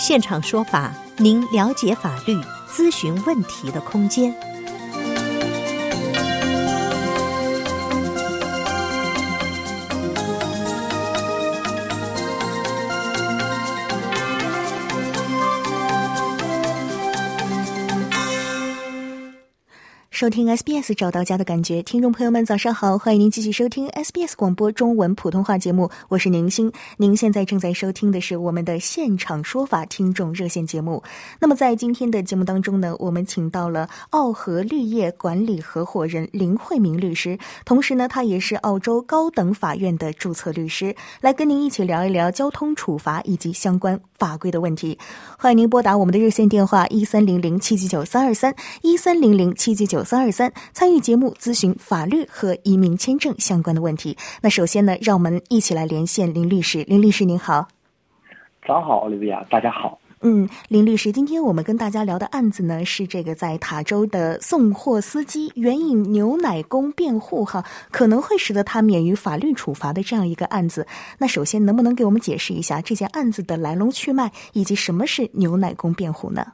现场说法，您了解法律、咨询问题的空间。收听 SBS 找到家的感觉，听众朋友们早上好，欢迎您继续收听 SBS 广播中文普通话节目，我是宁欣。您现在正在收听的是我们的现场说法听众热线节目。那么在今天的节目当中呢，我们请到了澳和绿业管理合伙人林慧明律师，同时呢，他也是澳洲高等法院的注册律师，来跟您一起聊一聊交通处罚以及相关法规的问题。欢迎您拨打我们的热线电话一三零零七七九三二三一三零零七七九。三二三参与节目咨询法律和移民签证相关的问题。那首先呢，让我们一起来连线林律师。林律师您好，早上好，奥利维亚，大家好。嗯，林律师，今天我们跟大家聊的案子呢，是这个在塔州的送货司机援引牛奶工辩护，哈，可能会使得他免于法律处罚的这样一个案子。那首先，能不能给我们解释一下这件案子的来龙去脉，以及什么是牛奶工辩护呢？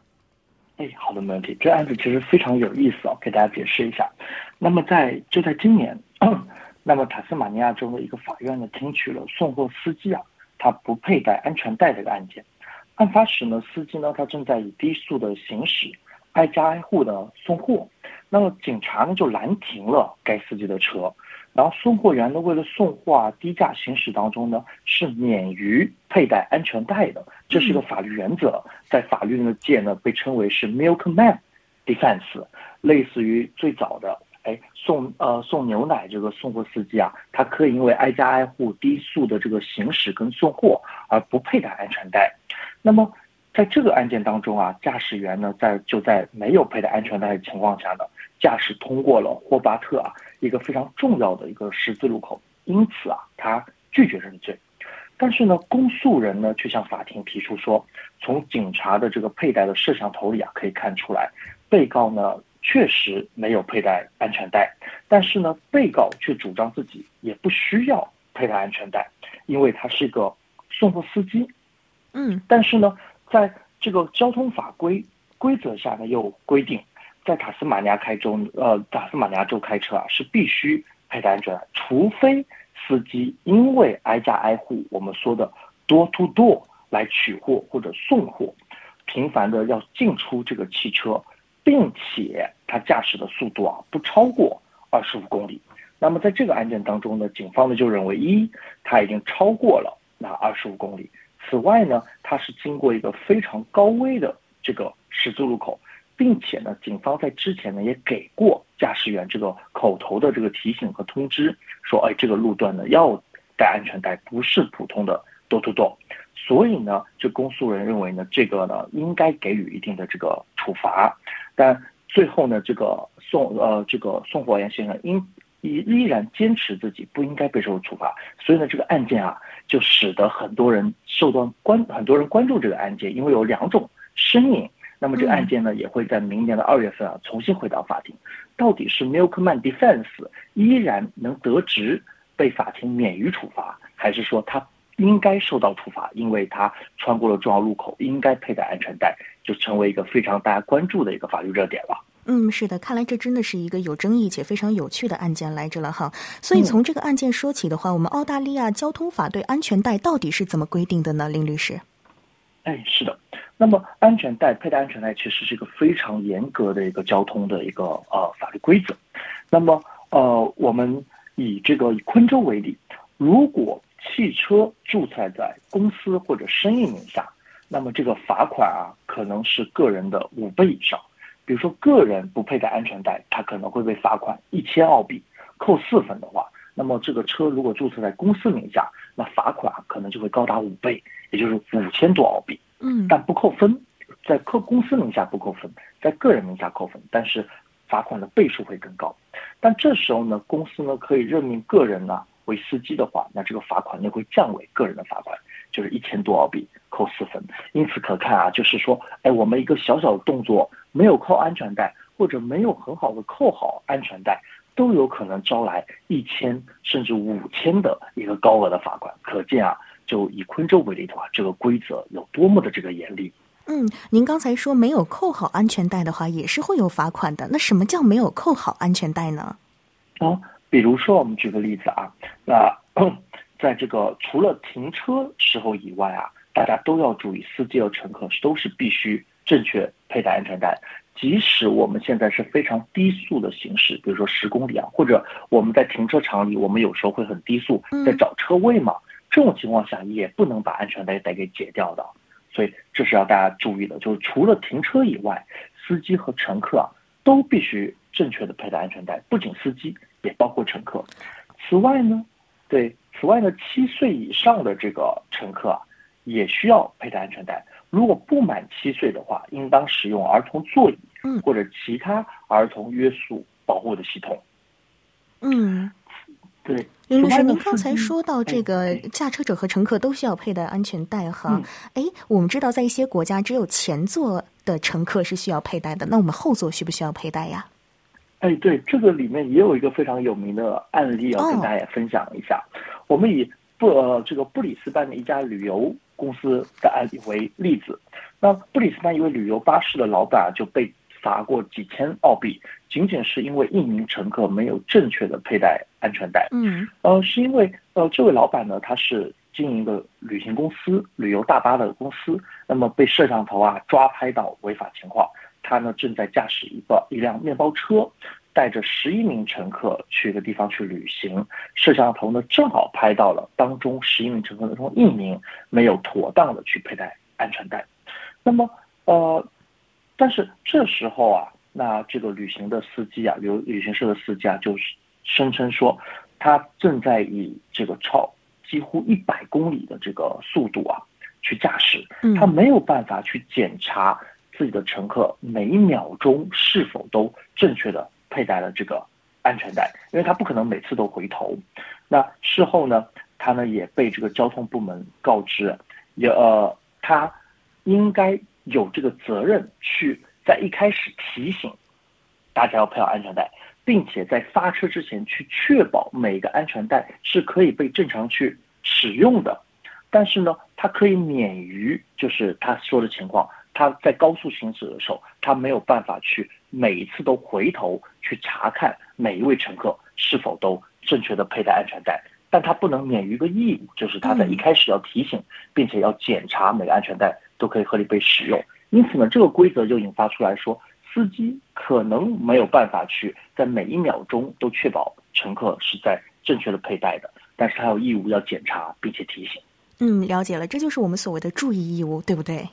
哎，好的，没问题。这案子其实非常有意思哦，给大家解释一下。那么在就在今年，那么塔斯马尼亚州的一个法院呢，听取了送货司机啊，他不佩戴安全带这个案件。案发时呢，司机呢，他正在以低速的行驶，挨家挨户的送货。那么警察呢，就拦停了该司机的车。然后送货员呢，为了送货啊，低价行驶当中呢，是免于佩戴安全带的，这是一个法律原则，在法律的界呢，被称为是 milkman defense，类似于最早的哎送呃送牛奶这个送货司机啊，他可以因为挨家挨户低速的这个行驶跟送货而不佩戴安全带。那么在这个案件当中啊，驾驶员呢在就在没有佩戴安全带的情况下呢，驾驶通过了霍巴特啊。一个非常重要的一个十字路口，因此啊，他拒绝认罪。但是呢，公诉人呢却向法庭提出说，从警察的这个佩戴的摄像头里啊，可以看出来，被告呢确实没有佩戴安全带。但是呢，被告却主张自己也不需要佩戴安全带，因为他是一个送货司机。嗯，但是呢，在这个交通法规规则下呢，又规定。在塔斯马尼亚开州，呃，塔斯马尼亚州开车啊是必须佩戴安全带，除非司机因为挨家挨户，我们说的 door to door 来取货或者送货，频繁的要进出这个汽车，并且他驾驶的速度啊不超过二十五公里。那么在这个案件当中呢，警方呢就认为一他已经超过了那二十五公里，此外呢，他是经过一个非常高危的这个十字路口。并且呢，警方在之前呢也给过驾驶员这个口头的这个提醒和通知，说，哎，这个路段呢要戴安全带，不是普通的 do to do。所以呢，这公诉人认为呢，这个呢应该给予一定的这个处罚。但最后呢，这个宋呃这个宋火岩先生因依依然坚持自己不应该被受处罚，所以呢，这个案件啊就使得很多人受到关很多人关注这个案件，因为有两种声音。那么这个案件呢，也会在明年的二月份啊重新回到法庭。到底是 Milkman Defense 依然能得职被法庭免于处罚，还是说他应该受到处罚，因为他穿过了重要路口，应该佩戴安全带，就成为一个非常大家关注的一个法律热点了。嗯，是的，看来这真的是一个有争议且非常有趣的案件来着了哈。所以从这个案件说起的话，我们澳大利亚交通法对安全带到底是怎么规定的呢？林律师？哎，是的。那么，安全带佩戴安全带其实是一个非常严格的一个交通的一个呃法律规则。那么，呃，我们以这个以昆州为例，如果汽车注册在公司或者生意名下，那么这个罚款啊可能是个人的五倍以上。比如说，个人不佩戴安全带，他可能会被罚款一千澳币，扣四分的话，那么这个车如果注册在公司名下，那罚款可能就会高达五倍，也就是五千多澳币。嗯，但不扣分，在客公司名下不扣分，在个人名下扣分，但是罚款的倍数会更高。但这时候呢，公司呢可以任命个人呢为司机的话，那这个罚款又会降为个人的罚款，就是一千多澳币扣四分。因此可看啊，就是说，哎，我们一个小小的动作没有扣安全带，或者没有很好的扣好安全带，都有可能招来一千甚至五千的一个高额的罚款。可见啊，就以昆州为例的话，这个规则有多么的这个严厉。嗯，您刚才说没有扣好安全带的话，也是会有罚款的。那什么叫没有扣好安全带呢？哦，比如说我们举个例子啊，那在这个除了停车时候以外啊，大家都要注意，司机和乘客都是必须正确佩戴安全带。即使我们现在是非常低速的行驶，比如说十公里啊，或者我们在停车场里，我们有时候会很低速在找车位嘛，这种情况下也不能把安全带带给解掉的。所以这是要大家注意的，就是除了停车以外，司机和乘客啊都必须正确的佩戴安全带，不仅司机，也包括乘客。此外呢，对，此外呢，七岁以上的这个乘客啊，也需要佩戴安全带。如果不满七岁的话，应当使用儿童座椅，或者其他儿童约束保护的系统。嗯。对，林律师，您刚才说到这个驾车者和乘客都需要佩戴安全带哈。哎，我们知道在一些国家，只有前座的乘客是需要佩戴的，那我们后座需不需要佩戴呀？哎，对，这个里面也有一个非常有名的案例要跟大家分享一下。我们以布呃这个布里斯班的一家旅游公司的案例为例子，那布里斯班一位旅游巴士的老板就被。罚过几千澳币，仅仅是因为一名乘客没有正确的佩戴安全带。嗯，呃，是因为呃，这位老板呢，他是经营的旅行公司、旅游大巴的公司，那么被摄像头啊抓拍到违法情况。他呢正在驾驶一个一辆面包车，带着十一名乘客去一个地方去旅行。摄像头呢正好拍到了当中十一名乘客当中一名没有妥当的去佩戴安全带。那么呃。但是这时候啊，那这个旅行的司机啊，旅旅行社的司机啊，就是声称说，他正在以这个超几乎一百公里的这个速度啊去驾驶，他没有办法去检查自己的乘客每一秒钟是否都正确的佩戴了这个安全带，因为他不可能每次都回头。那事后呢，他呢也被这个交通部门告知，也呃，他应该。有这个责任去在一开始提醒大家要佩好安全带，并且在发车之前去确保每个安全带是可以被正常去使用的。但是呢，他可以免于就是他说的情况，他在高速行驶的时候，他没有办法去每一次都回头去查看每一位乘客是否都正确的佩戴安全带，但他不能免于一个义务，就是他在一开始要提醒，并且要检查每个安全带。都可以合理被使用，因此呢，这个规则就引发出来说，司机可能没有办法去在每一秒钟都确保乘客是在正确的佩戴的，但是他有义务要检查并且提醒。嗯，了解了，这就是我们所谓的注意义务，对不对？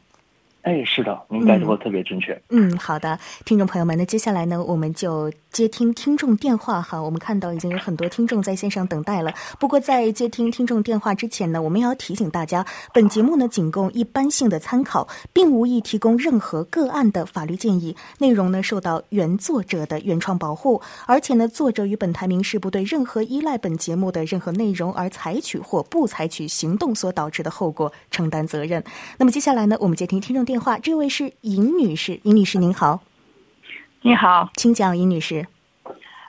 哎，是的，您感受特别准确。嗯，好的，听众朋友们，那接下来呢，我们就接听听众电话哈。我们看到已经有很多听众在线上等待了。不过在接听听众电话之前呢，我们要提醒大家，本节目呢仅供一般性的参考，并无意提供任何个案的法律建议，内容呢受到原作者的原创保护，而且呢，作者与本台明示不对任何依赖本节目的任何内容而采取或不采取行动所导致的后果承担责任。那么接下来呢，我们接听听众电。电话，这位是尹女士，尹女士您好，你好，请讲，尹女士。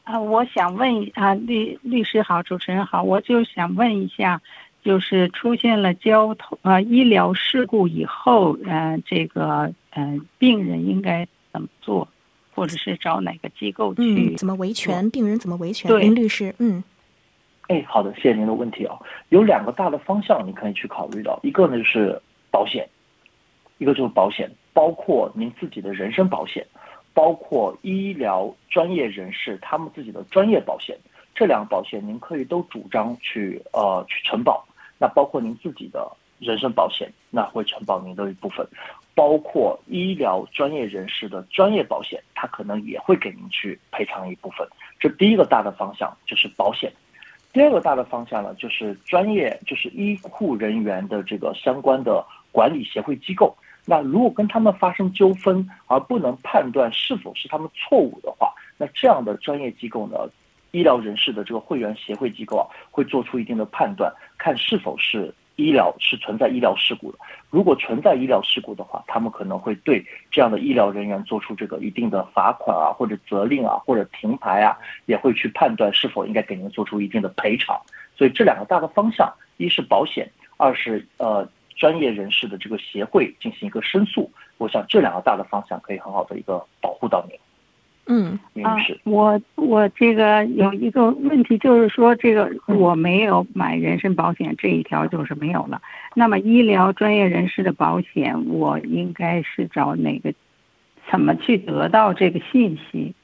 啊，我想问啊，律律师好，主持人好，我就想问一下，就是出现了交通啊医疗事故以后，呃，这个呃病人应该怎么做，或者是找哪个机构去？怎么维权？病人怎么维权？林律师，嗯，哎，好的，谢谢您的问题啊，有两个大的方向你可以去考虑到，一个呢就是保险。一个就是保险，包括您自己的人身保险，包括医疗专业人士他们自己的专业保险，这两个保险您可以都主张去呃去承保。那包括您自己的人身保险，那会承保您的一部分，包括医疗专业人士的专业保险，它可能也会给您去赔偿一部分。这第一个大的方向就是保险，第二个大的方向呢就是专业，就是医护人员的这个相关的管理协会机构。那如果跟他们发生纠纷而不能判断是否是他们错误的话，那这样的专业机构呢，医疗人士的这个会员协会机构啊，会做出一定的判断，看是否是医疗是存在医疗事故的。如果存在医疗事故的话，他们可能会对这样的医疗人员做出这个一定的罚款啊，或者责令啊，或者停牌啊，也会去判断是否应该给您做出一定的赔偿。所以这两个大的方向，一是保险，二是呃。专业人士的这个协会进行一个申诉，我想这两个大的方向可以很好的一个保护到您。嗯，啊，我我这个有一个问题，就是说这个我没有买人身保险这一条就是没有了。那么医疗专业人士的保险，我应该是找哪个？怎么去得到这个信息？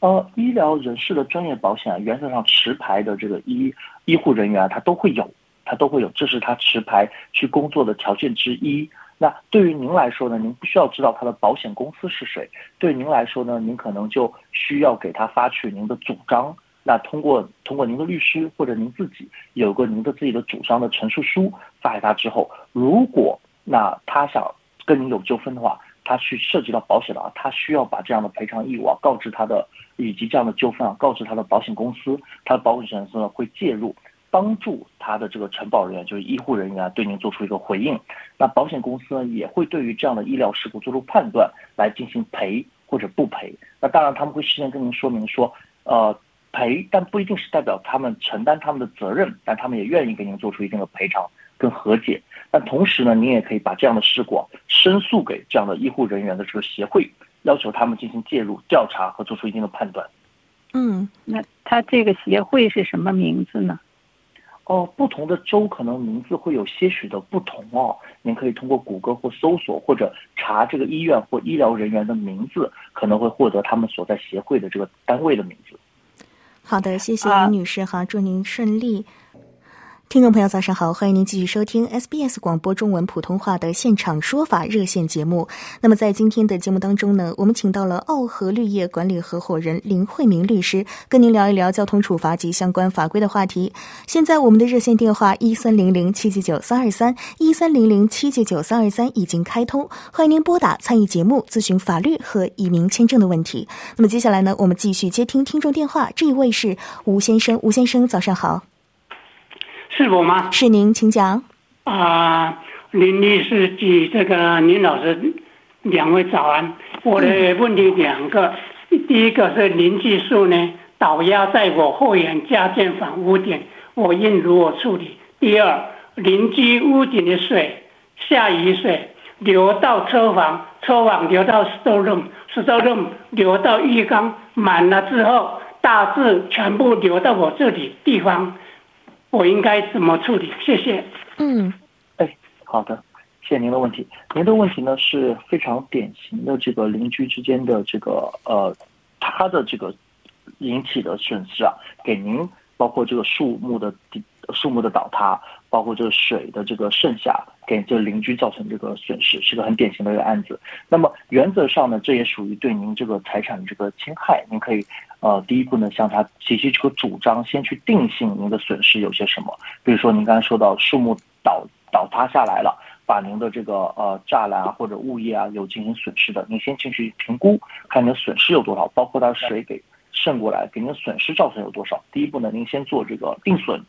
呃，医疗人士的专业保险，原则上持牌的这个医医护人员他都会有。他都会有，这是他持牌去工作的条件之一。那对于您来说呢？您不需要知道他的保险公司是谁。对您来说呢？您可能就需要给他发去您的主张。那通过通过您的律师或者您自己有个您的自己的主张的陈述书发给他之后，如果那他想跟您有纠纷的话，他去涉及到保险的话，他需要把这样的赔偿义务啊告知他的，以及这样的纠纷啊告知他的保险公司，他的保险公司呢会介入。帮助他的这个承保人员，就是医护人员啊，对您做出一个回应。那保险公司呢，也会对于这样的医疗事故做出判断，来进行赔或者不赔。那当然他们会事先跟您说明说，呃，赔，但不一定是代表他们承担他们的责任，但他们也愿意给您做出一定的赔偿跟和解。那同时呢，您也可以把这样的事故申诉给这样的医护人员的这个协会，要求他们进行介入调查和做出一定的判断。嗯，那他这个协会是什么名字呢？哦，不同的州可能名字会有些许的不同哦。您可以通过谷歌或搜索，或者查这个医院或医疗人员的名字，可能会获得他们所在协会的这个单位的名字。好的，谢谢李女士哈，祝您顺利。听众朋友，早上好，欢迎您继续收听 SBS 广播中文普通话的现场说法热线节目。那么在今天的节目当中呢，我们请到了澳和绿业管理合伙人林慧明律师，跟您聊一聊交通处罚及相关法规的话题。现在我们的热线电话一三零零七九九三二三一三零零七九九三二三已经开通，欢迎您拨打参与节目咨询法律和移民签证的问题。那么接下来呢，我们继续接听听众电话，这一位是吴先生，吴先生早上好。是我吗？是您，请讲。啊，林律师及这个林老师，两位早安。我的问题两个，第一个是邻居树呢倒压在我后院加建房屋顶，我应如何处理？第二，邻居屋顶的水，下雨水流到车房，车房流到 store room，store room 流到浴缸，满了之后，大致全部流到我这里地方。我应该怎么处理？谢谢。嗯，哎，好的，谢谢您的问题。您的问题呢是非常典型的这个邻居之间的这个呃，他的这个引起的损失啊，给您包括这个树木的树木的倒塌，包括这个水的这个剩下，给这邻居造成这个损失，是个很典型的一个案子。那么原则上呢，这也属于对您这个财产这个侵害，您可以。呃，第一步呢，向他提起这个主张，先去定性您的损失有些什么。比如说，您刚才说到树木倒倒塌下来了，把您的这个呃栅栏啊或者物业啊有进行损失的，您先进去评估，看您的损失有多少，包括它水给渗过来，给您损失造成有多少。第一步呢，您先做这个定损，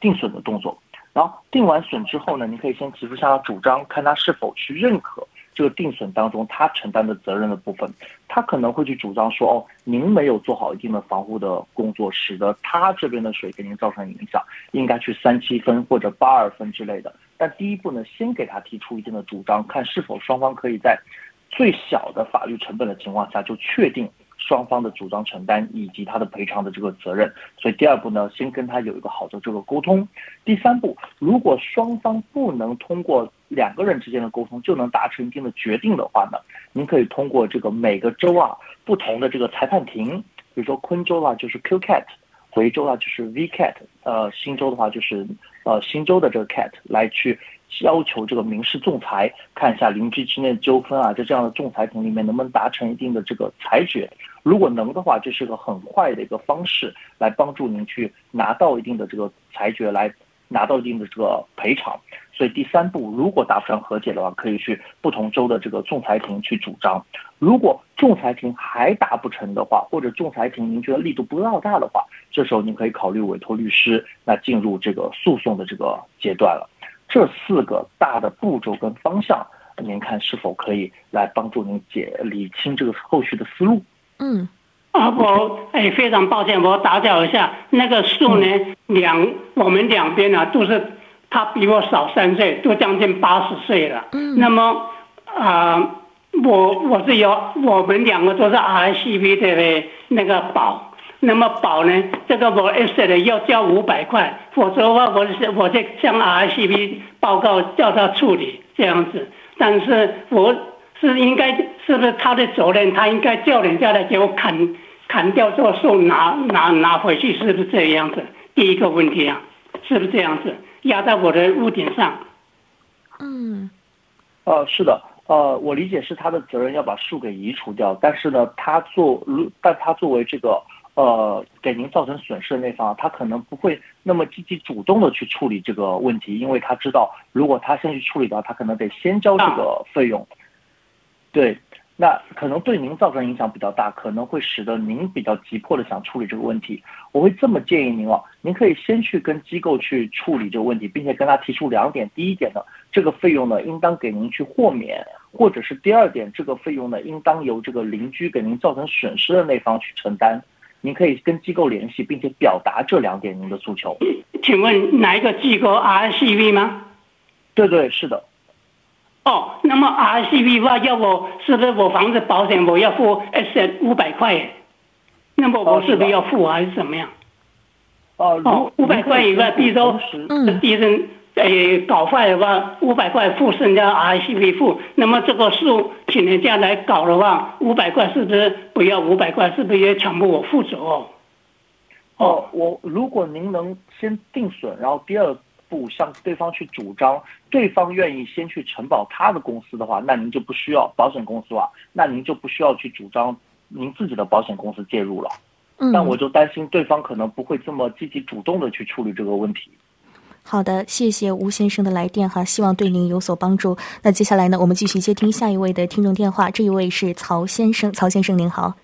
定损的动作。然后定完损之后呢，您可以先提出向他主张，看他是否去认可。这个定损当中，他承担的责任的部分，他可能会去主张说：“哦，您没有做好一定的防护的工作，使得他这边的水给您造成影响，应该去三七分或者八二分之类的。”但第一步呢，先给他提出一定的主张，看是否双方可以在最小的法律成本的情况下就确定。双方的主张承担以及他的赔偿的这个责任，所以第二步呢，先跟他有一个好的这个沟通。第三步，如果双方不能通过两个人之间的沟通就能达成一定的决定的话呢，您可以通过这个每个州啊不同的这个裁判庭，比如说昆州啊就是 QCAT，维州啊就是 VCAT，呃新州的话就是呃新州的这个 CAT 来去。要求这个民事仲裁，看一下邻居之间的纠纷啊，在这样的仲裁庭里面能不能达成一定的这个裁决。如果能的话，这是个很快的一个方式，来帮助您去拿到一定的这个裁决，来拿到一定的这个赔偿。所以第三步，如果达不成和解的话，可以去不同州的这个仲裁庭去主张。如果仲裁庭还达不成的话，或者仲裁庭您觉得力度不够大的话，这时候您可以考虑委托律师，那进入这个诉讼的这个阶段了。这四个大的步骤跟方向，您看是否可以来帮助您解理清这个后续的思路？嗯。啊，我哎，非常抱歉，我打搅一下。那个树呢，两我们两边呢都是，他比我少三岁，都将近八十岁了。嗯。那么啊，我我是有，我们两个都是 RCV 的那个保。那么保呢，这个我 S 的要交五百块，否则的话，我是我再向 RCV 报告叫他处理这样子。但是我。是应该是不是他的责任？他应该叫人家来给我砍砍掉这个树，拿拿拿回去，是不是这样子？第一个问题啊，是不是这样子？压在我的屋顶上。嗯，呃，是的，呃，我理解是他的责任要把树给移除掉，但是呢，他作如但他作为这个呃给您造成损失的那方，他可能不会那么积极主动的去处理这个问题，因为他知道如果他先去处理的话，他可能得先交这个费用。对，那可能对您造成影响比较大，可能会使得您比较急迫的想处理这个问题。我会这么建议您哦，您可以先去跟机构去处理这个问题，并且跟他提出两点：第一点呢，这个费用呢应当给您去豁免；或者是第二点，这个费用呢应当由这个邻居给您造成损失的那方去承担。您可以跟机构联系，并且表达这两点您的诉求。请问哪一个机构？RCV 吗？对对，是的。哦，那么 RCV 话要我是不是我房子保险我要付 S 五百块？那么我是不是要付还是怎么样？哦，五百块以外，比如说地震诶搞坏的话，五百块付剩下 RCV 付。那么这个数请人家来搞的话，五百块是不是不要五百块？是不是也全部我负责？哦，我如果您能先定损，然后第二。不向对方去主张，对方愿意先去承保他的公司的话，那您就不需要保险公司啊，那您就不需要去主张您自己的保险公司介入了。嗯，但我就担心对方可能不会这么积极主动的去处理这个问题。好的，谢谢吴先生的来电哈，希望对您有所帮助。那接下来呢，我们继续接听下一位的听众电话，这一位是曹先生，曹先生您好。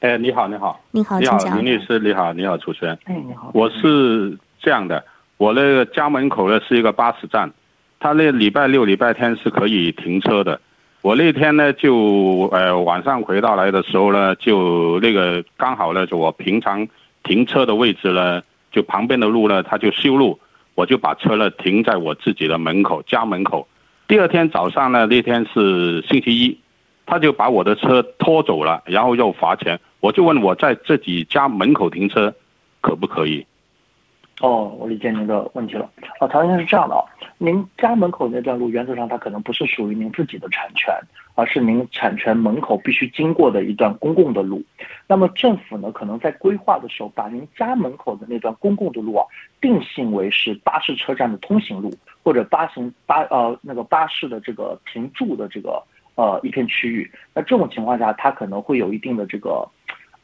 哎，你好，你好，你好，你好，林律师，你好，你好，主持人。哎，你好，我是这样的。我那个家门口呢是一个巴士站，他那礼拜六、礼拜天是可以停车的。我那天呢就呃晚上回到来的时候呢，就那个刚好呢就我平常停车的位置呢，就旁边的路呢他就修路，我就把车呢停在我自己的门口家门口。第二天早上呢那天是星期一，他就把我的车拖走了，然后又罚钱。我就问我在自己家门口停车可不可以？哦，我理解您的问题了。啊，曹先生是这样的啊，您家门口那段路原则上它可能不是属于您自己的产权，而是您产权门口必须经过的一段公共的路。那么政府呢，可能在规划的时候把您家门口的那段公共的路啊定性为是巴士车站的通行路，或者巴行巴呃那个巴士的这个停驻的这个呃一片区域。那这种情况下，它可能会有一定的这个。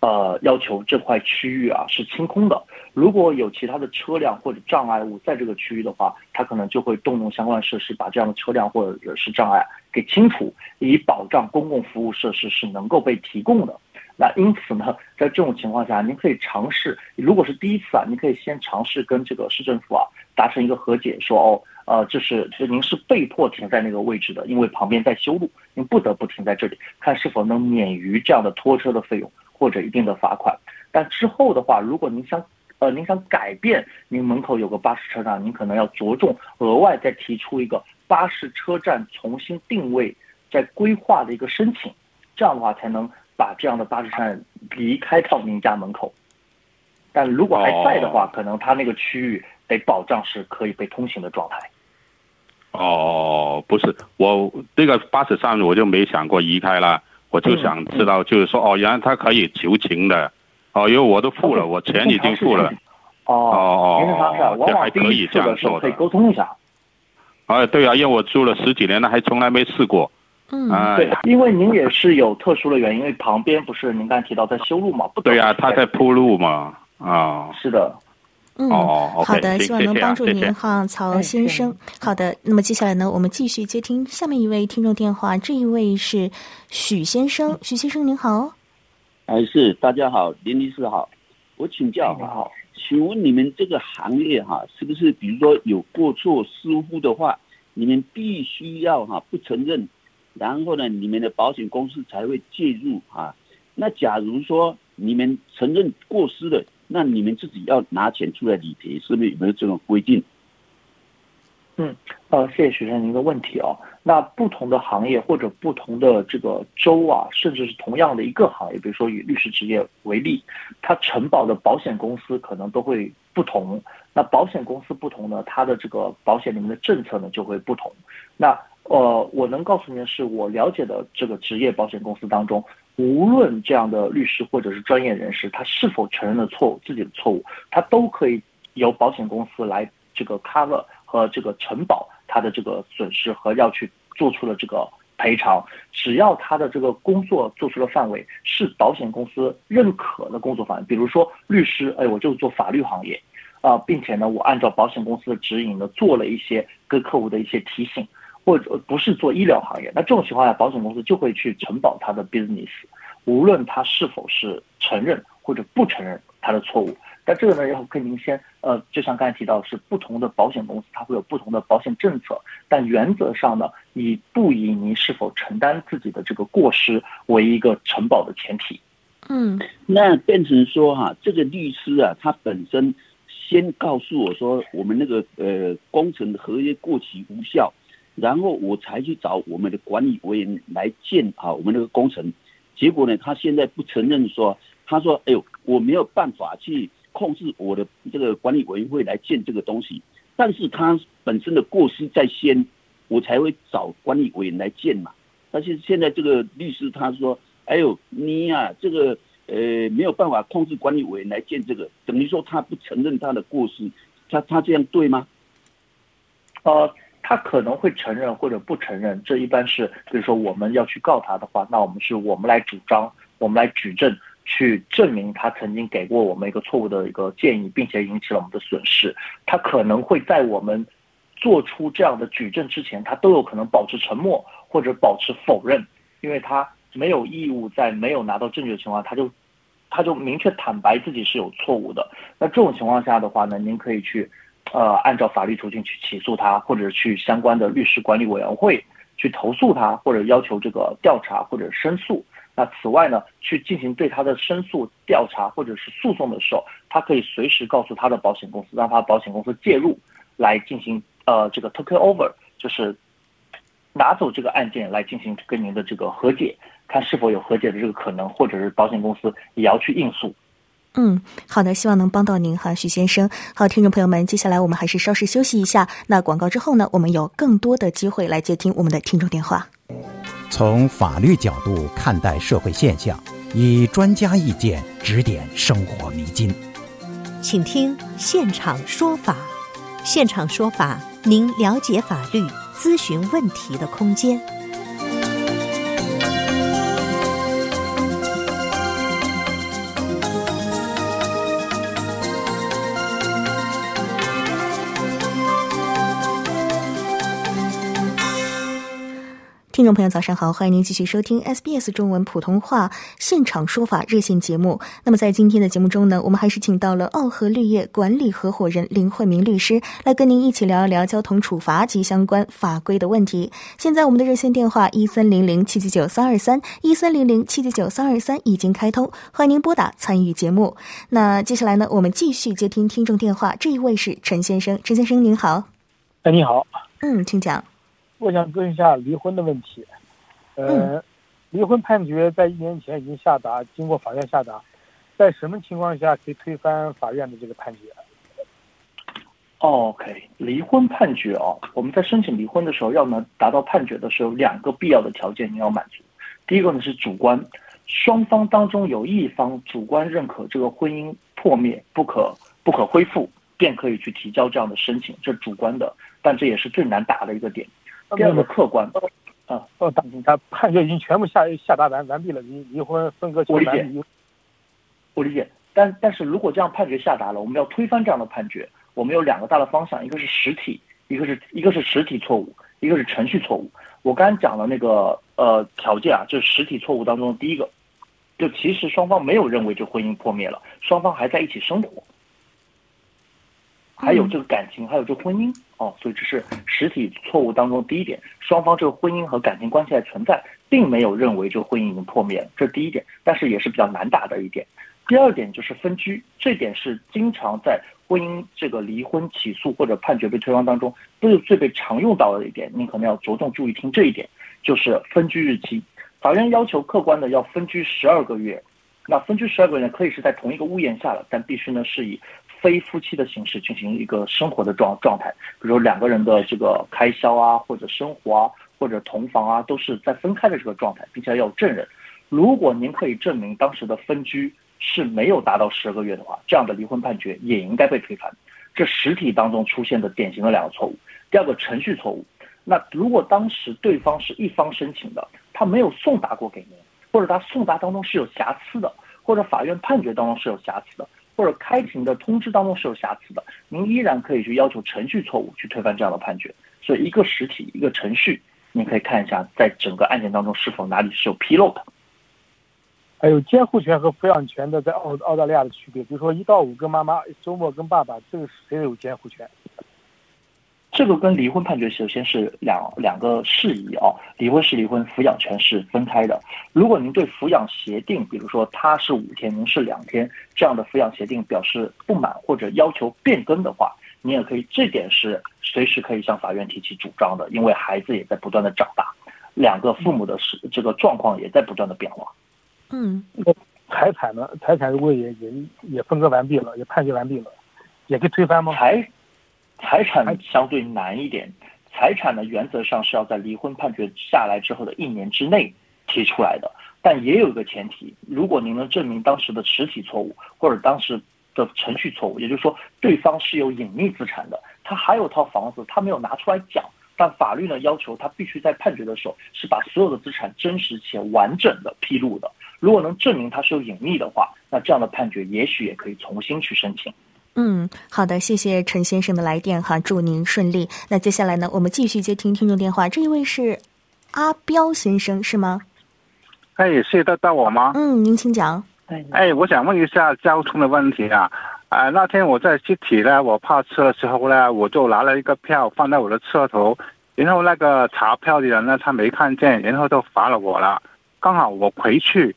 呃，要求这块区域啊是清空的。如果有其他的车辆或者障碍物在这个区域的话，它可能就会动用相关设施把这样的车辆或者是障碍给清除，以保障公共服务设施是能够被提供的。那因此呢，在这种情况下，您可以尝试，如果是第一次啊，您可以先尝试跟这个市政府啊达成一个和解，说哦，呃，这是这您是被迫停在那个位置的，因为旁边在修路，您不得不停在这里，看是否能免于这样的拖车的费用。或者一定的罚款，但之后的话，如果您想，呃，您想改变您门口有个巴士车站，您可能要着重额外再提出一个巴士车站重新定位、在规划的一个申请，这样的话才能把这样的巴士站离开到您家门口。但如果还在的话，可能它那个区域得保障是可以被通行的状态。哦，不是，我这个巴士站我就没想过移开了。我就想知道，就是说，哦，原来他可以求情的，哦，因为我都付了，我钱已经付了，哦哦哦，这还可以这样说的，可以沟通一下。啊，对啊，因为我住了十几年了，还从来没试过。嗯，对，因为您也是有特殊的原因，因为旁边不是您刚才提到在修路嘛，不对呀，他在铺路嘛，啊，是的，嗯，哦好的希望能帮助您谢谢哈，曹哎先生。好的，那么接下来呢，我们继续接听下面一位听众电话，这一位是许先生，许先生您好。哎，是大家好，林律师好，我请教哈，请问你们这个行业哈，是不是比如说有过错疏忽的话，你们必须要哈不承认，然后呢，你们的保险公司才会介入哈？那假如说你们承认过失了，那你们自己要拿钱出来理赔，是不是有没有这种规定？嗯呃，谢谢许先生您的问题哦。那不同的行业或者不同的这个州啊，甚至是同样的一个行业，比如说以律师职业为例，它承保的保险公司可能都会不同。那保险公司不同呢，它的这个保险里面的政策呢就会不同。那呃，我能告诉您的是，我了解的这个职业保险公司当中，无论这样的律师或者是专业人士，他是否承认了错误，自己的错误，他都可以由保险公司来这个 cover 和这个承保他的这个损失和要去做出的这个赔偿，只要他的这个工作做出的范围是保险公司认可的工作范围，比如说律师，哎，我就做法律行业，啊、并且呢，我按照保险公司的指引呢，做了一些跟客户的一些提醒，或者不是做医疗行业，那这种情况下，保险公司就会去承保他的 business，无论他是否是承认或者不承认他的错误。但这个呢，要跟您先，呃，就像刚才提到，是不同的保险公司它会有不同的保险政策，但原则上呢，以不以您是否承担自己的这个过失为一个承保的前提。嗯那变成说哈、这个律师啊，他本身先告诉我说，我们那个呃工程的合约过期无效，然后我才去找我们的管理委员来建啊我们那个工程。结果呢，他现在不承认说，他说，哎呦，我没有办法去控制我的这个管理委员会来建这个东西，但是他本身的过失在先，我才会找管理委员来建嘛。但是现在这个律师他说，哎呦，你呀、这个呃没有办法控制管理委员来建这个，等于说他不承认他的过失，他他这样对吗？呃，他可能会承认或者不承认，这一般是，比如说我们要去告他的话，那我们是我们来主张，我们来举证，去证明他曾经给过我们一个错误的一个建议，并且引起了我们的损失。他可能会在我们做出这样的举证之前，他都有可能保持沉默或者保持否认，因为他没有义务在没有拿到证据的情况下，他就他就明确坦白自己是有错误的。那这种情况下的话呢，您可以去呃按照法律途径去起诉他，或者去相关的律师管理委员会去投诉他，或者要求这个调查或者申诉。那此外呢，去进行对他的申诉、调查或者是诉讼的时候，他可以随时告诉他的保险公司，让他保险公司介入，来进行呃这个 take over，就是拿走这个案件来进行跟您的这个和解，看是否有和解的这个可能，或者是保险公司也要去应诉。嗯，好的，希望能帮到您哈，徐先生。好，听众朋友们，接下来我们还是稍事休息一下。那广告之后呢，我们有更多的机会来接听我们的听众电话。从法律角度看待社会现象，以专家意见指点生活迷津。请听现场说法。现场说法，您了解法律、咨询问题的空间。听众朋友，早上好，欢迎您继续收听 SBS 中文普通话现场说法热线节目。那么在今天的节目中呢，我们还是请到了澳和绿业管理合伙人林慧明律师来跟您一起聊一聊交通处罚及相关法规的问题。现在我们的热线电话一三零零七七九三二三一三零零七七九三二三已经开通，欢迎您拨打参与节目。那接下来呢，我们继续接听听众电话，这一位是陈先生，陈先生您好，哎，你好，嗯，请讲。我想问一下离婚的问题。呃，离婚判决在一年前已经下达，经过法院下达，在什么情况下可以推翻法院的这个判决？OK，离婚判决哦，我们在申请离婚的时候，要能达到判决的时候，两个必要的条件你要满足。第一个呢是主观，双方当中有一方主观认可这个婚姻破灭不可不可恢复，便可以去提交这样的申请，这是主观的，但这也是最难达的一个点。第二个客观，啊，哦，当他判决已经全部下下达完完毕了，离离婚分割我理解。我理解，但但是如果这样判决下达了，我们要推翻这样的判决，我们有两个大的方向，一个是实体，一个是一个是实体错误，一个是程序错误。我刚才讲的那个呃条件啊，就是实体错误当中的第一个，就其实双方没有认为这婚姻破灭了，双方还在一起生活，还有这个感情，还有这个婚姻哦，所以这是实体错误当中第一点，双方这个婚姻和感情关系还存在，并没有认为这个婚姻已经破灭了，这是第一点，但是也是比较难打的一点。第二点就是分居，这点是经常在婚姻这个离婚起诉或者判决被推翻当中都是最被常用到的一点，您可能要着重注意听这一点，就是分居日期。法院要求客观的要分居十二个月，那分居十二个月可以是在同一个屋檐下了，但必须呢是以非夫妻的形式进行一个生活的状状态，比如两个人的这个开销啊，或者生活啊，或者同房啊，都是在分开的这个状态，并且要有证人。如果您可以证明当时的分居。是没有达到十二个月的话，这样的离婚判决也应该被推翻。这实体当中出现的典型的两个错误。第二个程序错误，那如果当时对方是一方申请的，他没有送达过给您，或者他送达当中是有瑕疵的，或者法院判决当中是有瑕疵的，或者开庭的通知当中是有瑕疵的，您依然可以去要求程序错误去推翻这样的判决。所以一个实体一个程序，您可以看一下在整个案件当中是否哪里是有纰漏的。还有监护权和抚养权的在澳澳大利亚的区别，比如说一到五跟妈妈，周末跟爸爸，这个谁有监护权？这个跟离婚判决首先是两两个事宜啊，离婚是离婚，抚养权是分开的。如果您对抚养协定，比如说他是五天，您是两天这样的抚养协定表示不满或者要求变更的话，你也可以，这点是随时可以向法院提起主张的，因为孩子也在不断的长大，两个父母的是这个状况也在不断的变化。嗯，那财产呢？财产如果也也也分割完毕了，也判决完毕了，也可以推翻吗？财财产相对难一点，财产呢原则上是要在离婚判决下来之后的一年之内提出来的，但也有一个前提，如果您能证明当时的实体错误或者当时的程序错误，也就是说对方是有隐匿资产的，他还有套房子，他没有拿出来讲。但法律呢要求他必须在判决的时候是把所有的资产真实且完整的披露的。如果能证明他是有隐匿的话，那这样的判决也许也可以重新去申请。嗯，好的，谢谢陈先生的来电哈，祝您顺利。那接下来呢，我们继续接听听众电话，这一位是阿彪先生是吗？哎，是得到我吗？嗯，您请讲。哎，我想问一下交通的问题啊。啊，那天我在集体呢，我怕车的时候呢，我就拿了一个票放在我的车头，然后那个查票的人呢，他没看见，然后就罚了我了。刚好我回去，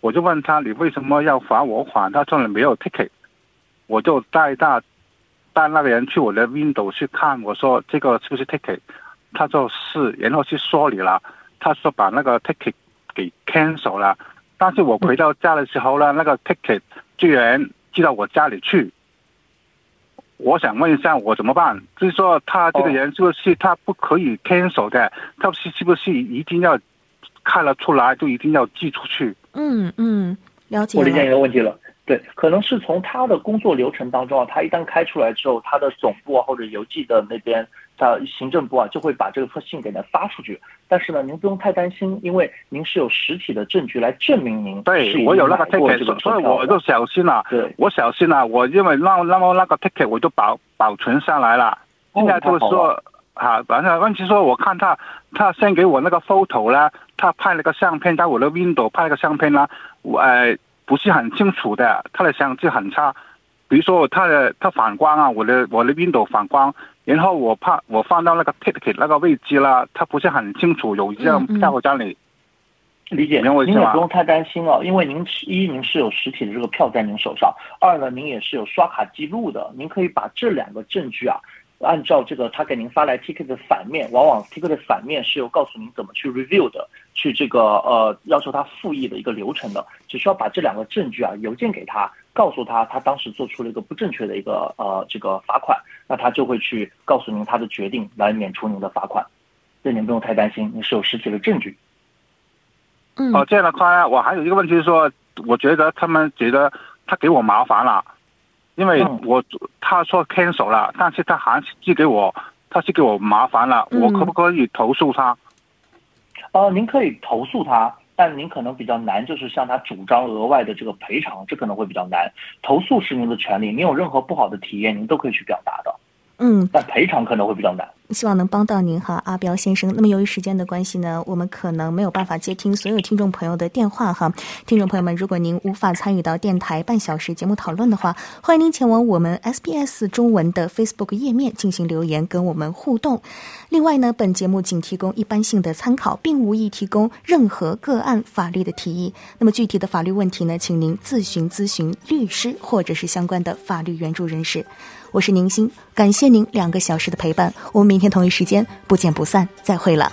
我就问他你为什么要罚我款？他说你没有 ticket，我就带大带那个人去我的 window 去看，我说这个是不是 ticket？他说是，然后去说你了，他说把那个 ticket 给 cancel 了，但是我回到家的时候呢，那个 ticket 居然。寄到我家里去，我想问一下我怎么办？就是说他这个人是不是他不可以 cancel 的？他是是不是一定要看了出来就一定要寄出去？嗯嗯，了解。我理解你的问题了。对，可能是从他的工作流程当中啊，他一旦开出来之后，他的总部啊或者邮寄的那边，他行政部啊就会把这个信给他发出去。但是呢，您不用太担心，因为您是有实体的证据来证明您对我有那个 ticket，所以我就小心了。对，我小心了，我因为那那么那个 ticket 我就保保存下来了。现在就是说，啊，反正问题说，我看他他先给我那个 photo 啦，他拍了个相片在我的 window 拍了个相片啦，我呃。不是很清楚的，它的相机很差。比如说，它的它反光啊，我的我的 window 反光，然后我怕我放到那个 ticket 那个位置了，它不是很清楚，有一张票在那里。理解，您也不用太担心了，因为您一您是有实体的这个票在您手上，二呢您也是有刷卡记录的，您可以把这两个证据啊。按照这个，他给您发来 ticket 的反面，往往 ticket 的反面是有告诉您怎么去 review 的，去这个呃要求他复议的一个流程的。只需要把这两个证据啊邮件给他，告诉他他当时做出了一个不正确的一个呃这个罚款，那他就会去告诉您他的决定来免除您的罚款。这您不用太担心，您是有实体的证据。哦，这样的话，我还有一个问题是说，我觉得他们觉得他给我麻烦了。因为我他说 cancel 了，但是他还是寄给我，他是给我麻烦了，我可不可以投诉他？呃，您可以投诉他，但您可能比较难，就是向他主张额外的这个赔偿，这可能会比较难。投诉是您的权利，您有任何不好的体验，您都可以去表达的。嗯，但赔偿可能会比较难。希望能帮到您哈，阿彪先生。那么由于时间的关系呢，我们可能没有办法接听所有听众朋友的电话哈。听众朋友们，如果您无法参与到电台半小时节目讨论的话，欢迎您前往我们 SBS 中文的 Facebook 页面进行留言跟我们互动。另外呢，本节目仅提供一般性的参考，并无意提供任何个案法律的提议。那么具体的法律问题呢，请您自询咨询律师或者是相关的法律援助人士。我是宁心，感谢您两个小时的陪伴，我们明天同一时间不见不散，再会了。